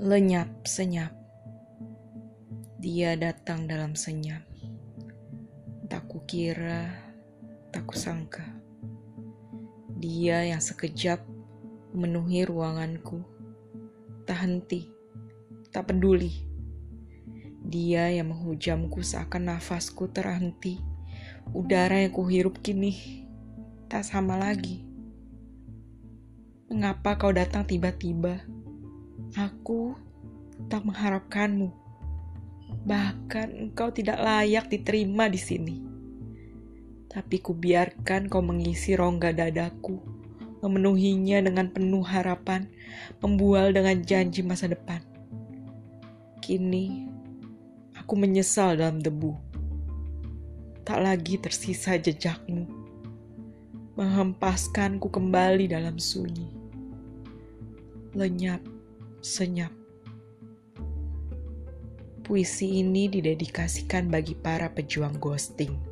Lenyap senyap. Dia datang dalam senyap. Tak kukira, tak kusangka. Dia yang sekejap memenuhi ruanganku. Tak henti, tak peduli. Dia yang menghujamku seakan nafasku terhenti. Udara yang kuhirup kini tak sama lagi. Mengapa kau datang tiba-tiba? Aku tak mengharapkanmu. Bahkan engkau tidak layak diterima di sini. Tapi kubiarkan kau mengisi rongga dadaku, memenuhinya dengan penuh harapan, membual dengan janji masa depan. Kini, aku menyesal dalam debu. Tak lagi tersisa jejakmu, menghempaskanku kembali dalam sunyi. Lenyap senyap. Puisi ini didedikasikan bagi para pejuang ghosting.